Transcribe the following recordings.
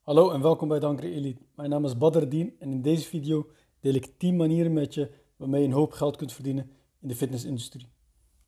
Hallo en welkom bij Dankre Elite. Mijn naam is Badrdien en in deze video deel ik 10 manieren met je waarmee je een hoop geld kunt verdienen in de fitnessindustrie.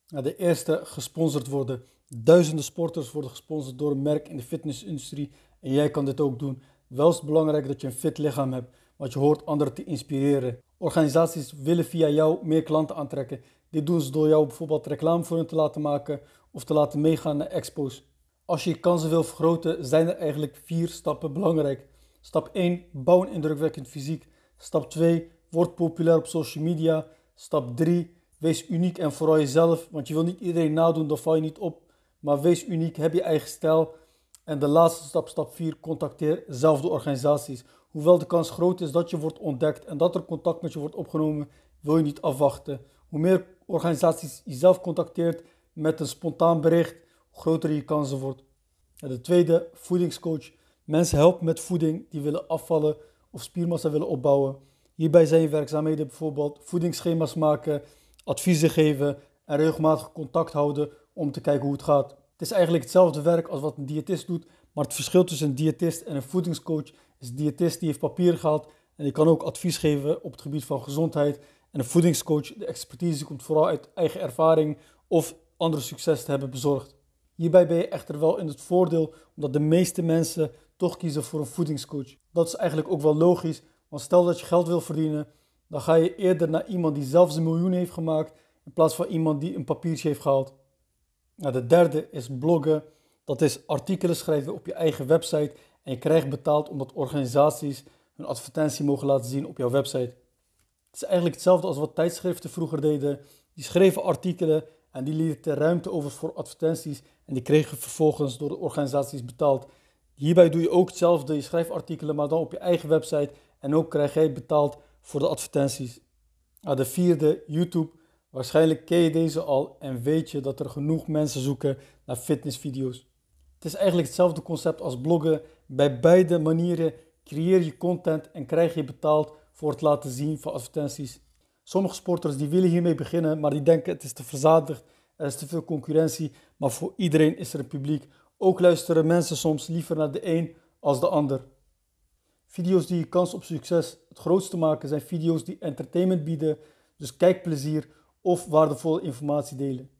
De eerste, gesponsord worden. Duizenden sporters worden gesponsord door een merk in de fitnessindustrie en jij kan dit ook doen. Wel is het belangrijk dat je een fit lichaam hebt, want je hoort anderen te inspireren. Organisaties willen via jou meer klanten aantrekken. Dit doen ze door jou bijvoorbeeld reclame voor hen te laten maken of te laten meegaan naar expos. Als je je kansen wil vergroten, zijn er eigenlijk vier stappen belangrijk. Stap 1, bouw een indrukwekkend fysiek. Stap 2, word populair op social media. Stap 3, wees uniek en vooral jezelf, want je wil niet iedereen nadoen, dan val je niet op. Maar wees uniek, heb je eigen stijl. En de laatste stap, stap 4, contacteer zelf de organisaties. Hoewel de kans groot is dat je wordt ontdekt en dat er contact met je wordt opgenomen, wil je niet afwachten. Hoe meer organisaties je zelf contacteert met een spontaan bericht, groter je kansen wordt. En de tweede, voedingscoach. Mensen helpen met voeding die willen afvallen of spiermassa willen opbouwen. Hierbij zijn je werkzaamheden bijvoorbeeld voedingsschema's maken, adviezen geven en regelmatig contact houden om te kijken hoe het gaat. Het is eigenlijk hetzelfde werk als wat een diëtist doet, maar het verschil tussen een diëtist en een voedingscoach is een diëtist die heeft papieren gehaald en die kan ook advies geven op het gebied van gezondheid. En een voedingscoach, de expertise komt vooral uit eigen ervaring of andere succes te hebben bezorgd. Hierbij ben je echter wel in het voordeel, omdat de meeste mensen toch kiezen voor een voedingscoach. Dat is eigenlijk ook wel logisch, want stel dat je geld wil verdienen, dan ga je eerder naar iemand die zelfs een miljoen heeft gemaakt, in plaats van iemand die een papiertje heeft gehaald. Nou, de derde is bloggen. Dat is artikelen schrijven op je eigen website en je krijgt betaald omdat organisaties hun advertentie mogen laten zien op jouw website. Het is eigenlijk hetzelfde als wat tijdschriften vroeger deden. Die schreven artikelen en die lieten ruimte over voor advertenties en die kregen vervolgens door de organisaties betaald. Hierbij doe je ook hetzelfde. Je schrijft artikelen, maar dan op je eigen website en ook krijg jij betaald voor de advertenties. De vierde, YouTube. Waarschijnlijk ken je deze al en weet je dat er genoeg mensen zoeken naar fitnessvideo's. Het is eigenlijk hetzelfde concept als bloggen. Bij beide manieren creëer je content en krijg je betaald voor het laten zien van advertenties. Sommige sporters die willen hiermee beginnen, maar die denken het is te verzadigd, er is te veel concurrentie, maar voor iedereen is er een publiek. Ook luisteren mensen soms liever naar de een als de ander. Video's die je kans op succes het grootste maken zijn video's die entertainment bieden, dus kijkplezier of waardevolle informatie delen.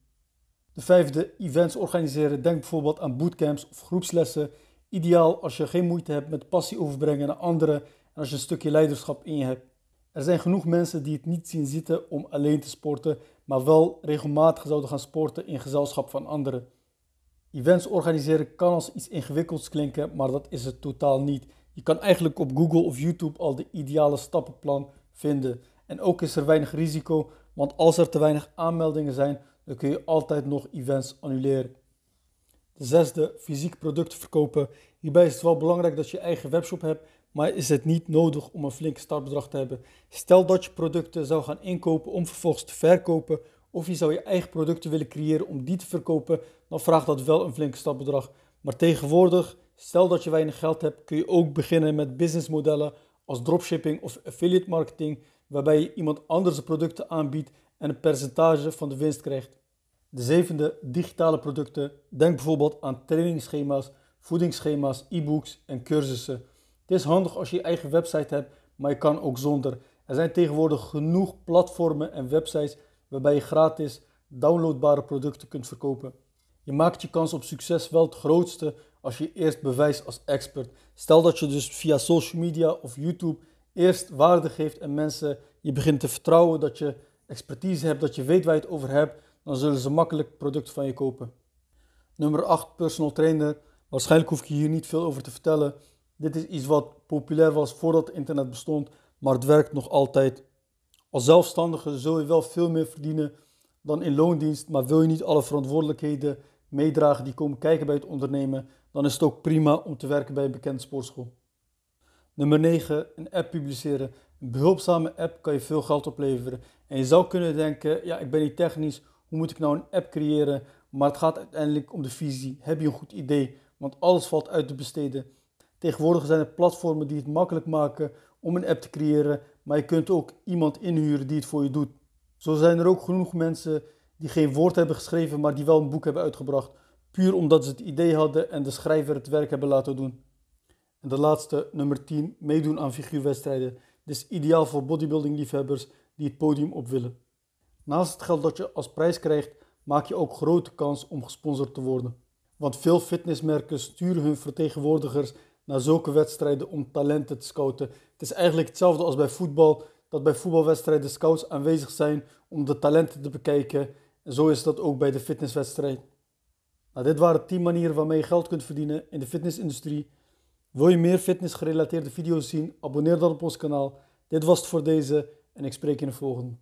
De vijfde, events organiseren. Denk bijvoorbeeld aan bootcamps of groepslessen. Ideaal als je geen moeite hebt met passie overbrengen naar anderen en als je een stukje leiderschap in je hebt. Er zijn genoeg mensen die het niet zien zitten om alleen te sporten, maar wel regelmatig zouden gaan sporten in gezelschap van anderen. Events organiseren kan als iets ingewikkelds klinken, maar dat is het totaal niet. Je kan eigenlijk op Google of YouTube al de ideale stappenplan vinden. En ook is er weinig risico, want als er te weinig aanmeldingen zijn, dan kun je altijd nog events annuleren. De zesde, fysiek producten verkopen. Hierbij is het wel belangrijk dat je eigen webshop hebt, maar is het niet nodig om een flink startbedrag te hebben. Stel dat je producten zou gaan inkopen om vervolgens te verkopen, of je zou je eigen producten willen creëren om die te verkopen, dan vraagt dat wel een flink startbedrag. Maar tegenwoordig, stel dat je weinig geld hebt, kun je ook beginnen met businessmodellen als dropshipping of affiliate marketing, waarbij je iemand anders producten aanbiedt en een percentage van de winst krijgt. De zevende, digitale producten. Denk bijvoorbeeld aan trainingsschema's, voedingsschema's, e-books en cursussen. Het is handig als je je eigen website hebt, maar je kan ook zonder. Er zijn tegenwoordig genoeg platformen en websites waarbij je gratis downloadbare producten kunt verkopen. Je maakt je kans op succes wel het grootste als je eerst bewijst als expert. Stel dat je dus via social media of YouTube eerst waarde geeft en mensen je begint te vertrouwen dat je expertise hebt, dat je weet waar je het over hebt, dan zullen ze makkelijk producten van je kopen. Nummer 8, personal trainer. Waarschijnlijk hoef ik je hier niet veel over te vertellen. Dit is iets wat populair was voordat internet bestond, maar het werkt nog altijd. Als zelfstandige zul je wel veel meer verdienen dan in loondienst, maar wil je niet alle verantwoordelijkheden meedragen die komen kijken bij het ondernemen, dan is het ook prima om te werken bij een bekende sportschool. Nummer 9, een app publiceren. Een behulpzame app kan je veel geld opleveren. En je zou kunnen denken, ja, ik ben niet technisch, hoe moet ik nou een app creëren? Maar het gaat uiteindelijk om de visie. Heb je een goed idee? Want alles valt uit te besteden. Tegenwoordig zijn er platformen die het makkelijk maken om een app te creëren, maar je kunt ook iemand inhuren die het voor je doet. Zo zijn er ook genoeg mensen die geen woord hebben geschreven, maar die wel een boek hebben uitgebracht, puur omdat ze het idee hadden en de schrijver het werk hebben laten doen. En de laatste, nummer 10, meedoen aan figuurwedstrijden. Dit is ideaal voor bodybuilding liefhebbers die het podium op willen. Naast het geld dat je als prijs krijgt, maak je ook grote kans om gesponsord te worden. Want veel fitnessmerken sturen hun vertegenwoordigers naar zulke wedstrijden om talenten te scouten. Het is eigenlijk hetzelfde als bij voetbal, dat bij voetbalwedstrijden scouts aanwezig zijn om de talenten te bekijken. En zo is dat ook bij de fitnesswedstrijd. Nou, dit waren 10 manieren waarmee je geld kunt verdienen in de fitnessindustrie. Wil je meer fitnessgerelateerde video's zien? Abonneer dan op ons kanaal. Dit was het voor deze en ik spreek je in de volgende.